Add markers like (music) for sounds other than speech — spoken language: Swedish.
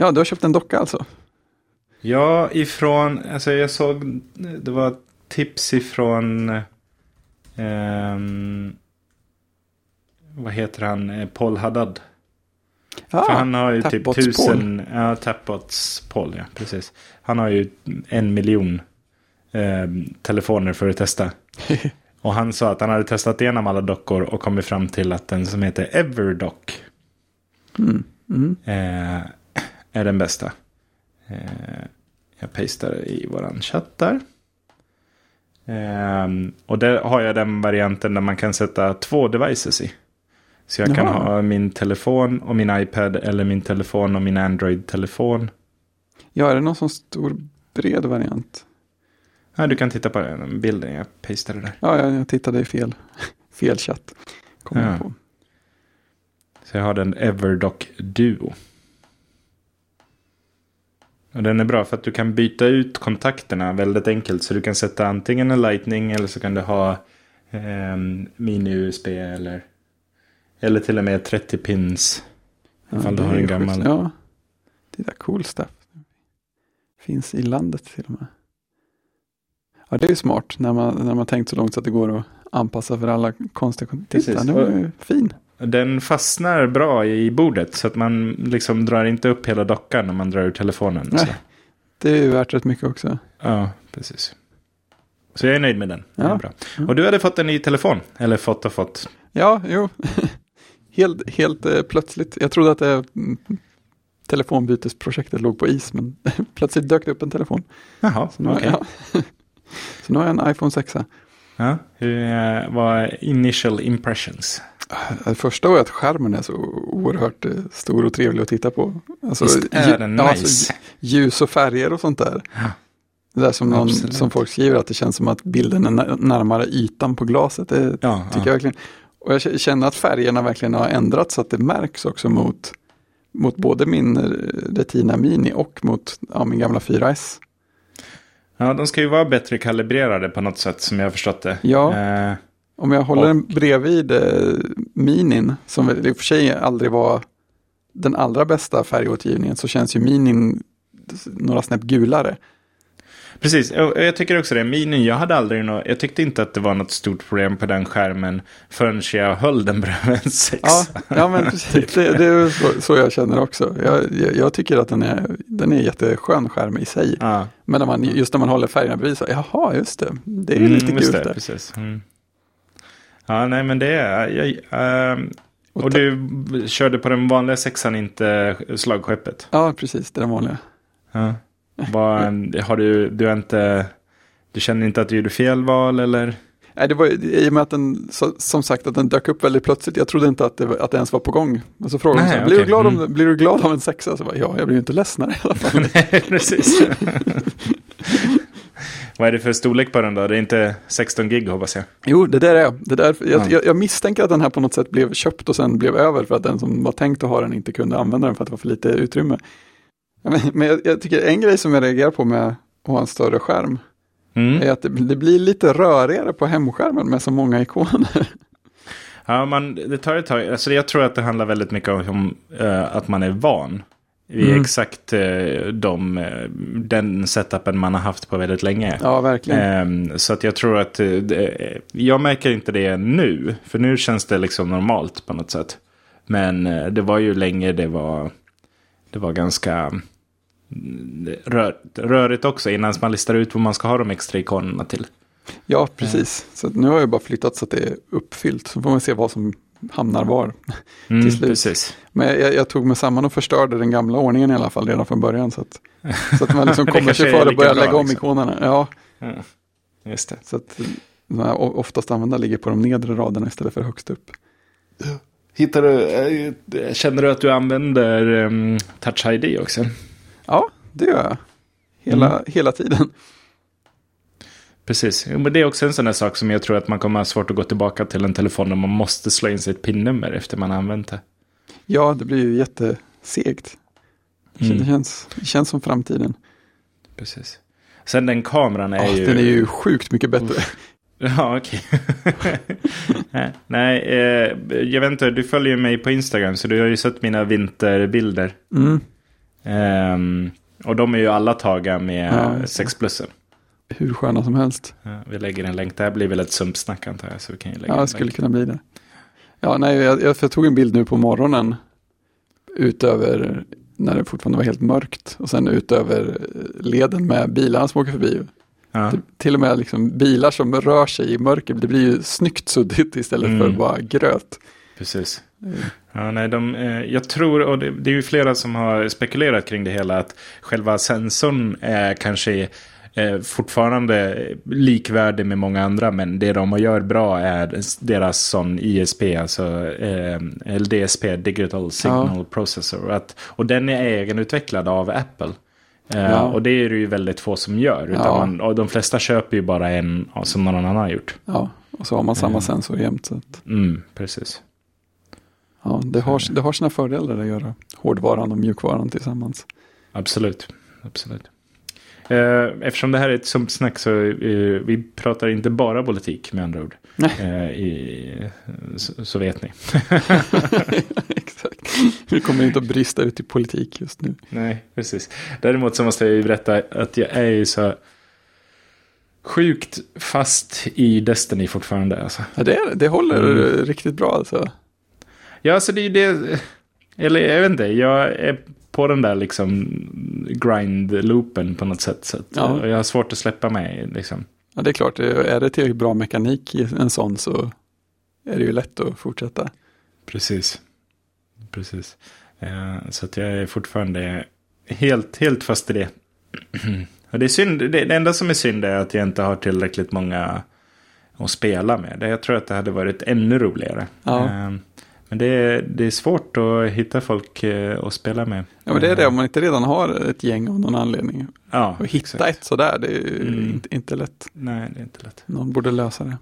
Ja, du har köpt en docka alltså? Ja, ifrån, alltså jag såg, det var tips ifrån, ehm, vad heter han, Eh, Paul Haddad. Ja, För han har ju typ tusen, ja, Tapbots Paul, ja, precis. Han har ju en miljon eh, telefoner för att testa. (laughs) och han sa att han hade testat igenom alla dockor och kommit fram till att den som heter Everdock Mm. Mm. eh, är den bästa. Eh, jag pastar i våran chatt där. Eh, och där har jag den varianten där man kan sätta två devices i. Så jag kan Jaha. ha min telefon och min iPad eller min telefon och min Android-telefon. Ja, är det någon sån stor bred variant? Ja, du kan titta på den bilden jag pastade där. Ja, jag, jag tittade i fel, (laughs) fel chatt. Kom Ja. på. Så jag har den Everdock Duo. Och den är bra för att du kan byta ut kontakterna väldigt enkelt. Så du kan sätta antingen en Lightning eller så kan du ha eh, mini-USB eller, eller till och med 30 pins. Ifall du har en gammal. schysst. Ja, det där cool stuff. Finns i landet till och med. Ja, det är ju smart när man, när man tänkt så långt så att det går att anpassa för alla konstiga Titta, Precis. den var ju fin. Den fastnar bra i bordet så att man liksom drar inte upp hela dockan när man drar ur telefonen. Nej. Så. Det är ju värt rätt mycket också. Ja, precis. Så jag är nöjd med den. Den Ja. är bra. Och du hade fått en ny telefon. Eller fått och fått. Ja, jo. (laughs) helt helt eh, plötsligt. Jag trodde att mm, telefonbytesprojektet låg på is, men (laughs) plötsligt dök det upp en telefon. Jaha, Så nu, har- okej. ja. (laughs) så nu har jag en iPhone 6. Ja, hur eh, var initial impressions? Det första var att skärmen är så oerhört eh, stor och trevlig att titta på. Alltså, Visst är den ja, nice? alltså, ljus och färger och sånt där. Ja. Det där som, någon, som folk skriver att det känns som att bilden är när- närmare ytan på glaset. Det Ja, tycker ja. jag verkligen. Och jag känner att färgerna verkligen har ändrats så att det märks också mot, mot både min eh, Retina Mini och mot ja, min gamla 4S. ja, de ska ju vara bättre kalibrerade på något sätt som jag förstått det. Ja. Eh, Om jag håller Och- den bredvid eh, Minin, som väl i och för sig aldrig var den allra bästa färgåtergivningen, så känns ju Minin några snäpp gulare. precis, och jag tycker också det. Minin, jag hade aldrig nå jag tyckte inte att det var något stort problem på den skärmen förrän jag höll den bredvid en sexa. Ja, ja men (laughs) precis. Det, det är så, så jag känner också. Jag, jag, jag tycker att den är, den är jätteskön skärm i sig. Ja. Men när man, just när man håller färgerna bredvid så, jaha, just det, det är ju Mm, lite gult där. Precis. Mm. Ja, nej men det är... Jag, ehm, Och du körde på den vanliga sexan, inte slagskeppet? Ja, precis, det är den vanliga. Ja. Vad, (laughs) har du, du har inte... Du känner inte att du gjorde fel val eller? Nej, det var i och med att den, som sagt, att den dök upp väldigt plötsligt. Jag trodde inte att det, var- att det ens var på gång. Och så frågade så här, blir, du glad om, Mm. blir du glad av en sexa? Så bara, ja, jag blir ju inte ledsen i alla fall. (laughs) nej, precis. (laughs) Vad är det för storlek på den då? Det är inte 16 gig hoppas jag. Jo, det där är det där, jag, Ja. jag, jag misstänker att den här på något sätt blev köpt och sen blev över för att den som var tänkt att ha den inte kunde använda den för att det var för lite utrymme. Men, men jag, jag tycker en grej som jag reagerar på med att ha en större skärm Mm. är att det, det blir lite rörigare på hemskärmen med så många ikoner. Ja, man, det tar ett tag. Alltså, jag tror att det handlar väldigt mycket om eh, att man är van. Vid Mm. exakt uh, de, eh, den setupen man har haft på väldigt länge. Ja, verkligen. Ehm, så att jag tror att eh, det, jag märker inte det nu. För nu känns det liksom normalt på något sätt. Men eh, det var ju länge det var, det var ganska mm, rör, rörigt också. Innan man listar ut vad man ska ha de extra ikonerna till. Ja, precis. Så nu har jag bara flyttat så att det är uppfyllt. Så får man se vad som hamnar var. Mm, Till slut. Precis. Men jag, jag tog mig samman och förstörde den gamla ordningen i alla fall redan från början. Så att, så att man liksom (laughs) kommer sig för att lika börja bra, lägga om liksom. ikonerna. Ja, Ja, just det. så att de här oftast använda ligger på de nedre raderna istället för högst upp. Hittar du, eh, känner du att du använder um, Touch ID också? Ja, det gör jag. Hela, Mm. hela tiden. Precis, men det är också en sån där sak som jag tror att man kommer ha svårt att gå tillbaka till en telefon där man måste slå in sitt PIN-nummer efter man har använt det. Ja, det blir ju jättesegt. Det Mm. känns, det känns som framtiden. Precis. Sen den kameran är Ja, ju... Den är ju sjukt mycket bättre. Ja, okej. (laughs) Nej, Nej, eh, jag vet inte, du följer mig på Instagram så du har ju sett mina vinterbilder. Mm. Ehm, och de är ju alla tagna med Ja, just det. 6 plussen. Hur sköna som helst. Ja, vi lägger en länk. Det här blir väl ett sumpsnack antar jag. Så vi kan lägga Ja, det skulle länk. kunna bli det. Ja, nej, jag, jag, för jag tog en bild nu på morgonen. Utöver när det fortfarande var helt mörkt. Och sen utöver leden med bilarna som åker förbi. Ja, Till- Till och med liksom bilar som rör sig i mörker. Det blir ju snyggt suddigt istället för Mm. bara gröt. precis. Ja, nej, de, eh, jag tror, och det, det är ju flera som har spekulerat kring det hela, att själva sensorn är kanske eh, fortfarande likvärdig med många andra, men det de gör bra är deras sån ISP, alltså eh, LDSP, Digital Signal Processor. Att, och den är egenutvecklad av Apple. Eh, Ja. Och det är det ju väldigt få som gör. Utan Ja. man, och de flesta köper ju bara en ja, som någon annan har gjort. Ja, och så har man samma sensor jämt. Så att, Mm, precis. ja, det, har, det har sina fördelar att göra hårdvaran och mjukvaran tillsammans. Absolut. Absolut. Eh, Eftersom det här är ett sumpsnack så eh, vi pratar inte bara politik med andra ord. Eh, i, så, så vet ni. (laughs) Exakt. Vi kommer inte att brista ut i politik just nu. Nej, precis. Däremot så måste jag ju berätta att jag är ju så sjukt fast i Destiny fortfarande. Alltså. Ja, det, det håller Mm. riktigt bra alltså. Ja, alltså det är ju det. Eller jag vet inte, jag är på den där liksom grind-loopen på något sätt. Så att, Ja. jag har svårt att släppa mig liksom. Ja, det är klart, är det tillräckligt bra mekanik i en sån så är det ju lätt att fortsätta. Precis. Precis. Eh, så att jag är fortfarande helt, helt fast i det. (clears throat) Och det, är synd, det, enda som är synd är att jag inte har tillräckligt många att spela med. Jag tror att det hade varit ännu roligare. Ja. Eh, men det är, det är svårt att hitta folk eh, att spela med. Ja, men det är det om man inte redan har ett gäng av någon anledning. Ja, Och hitta exakt. ett sådär, det är Mm. inte, inte lätt. Nej, det är inte lätt. Någon borde lösa det.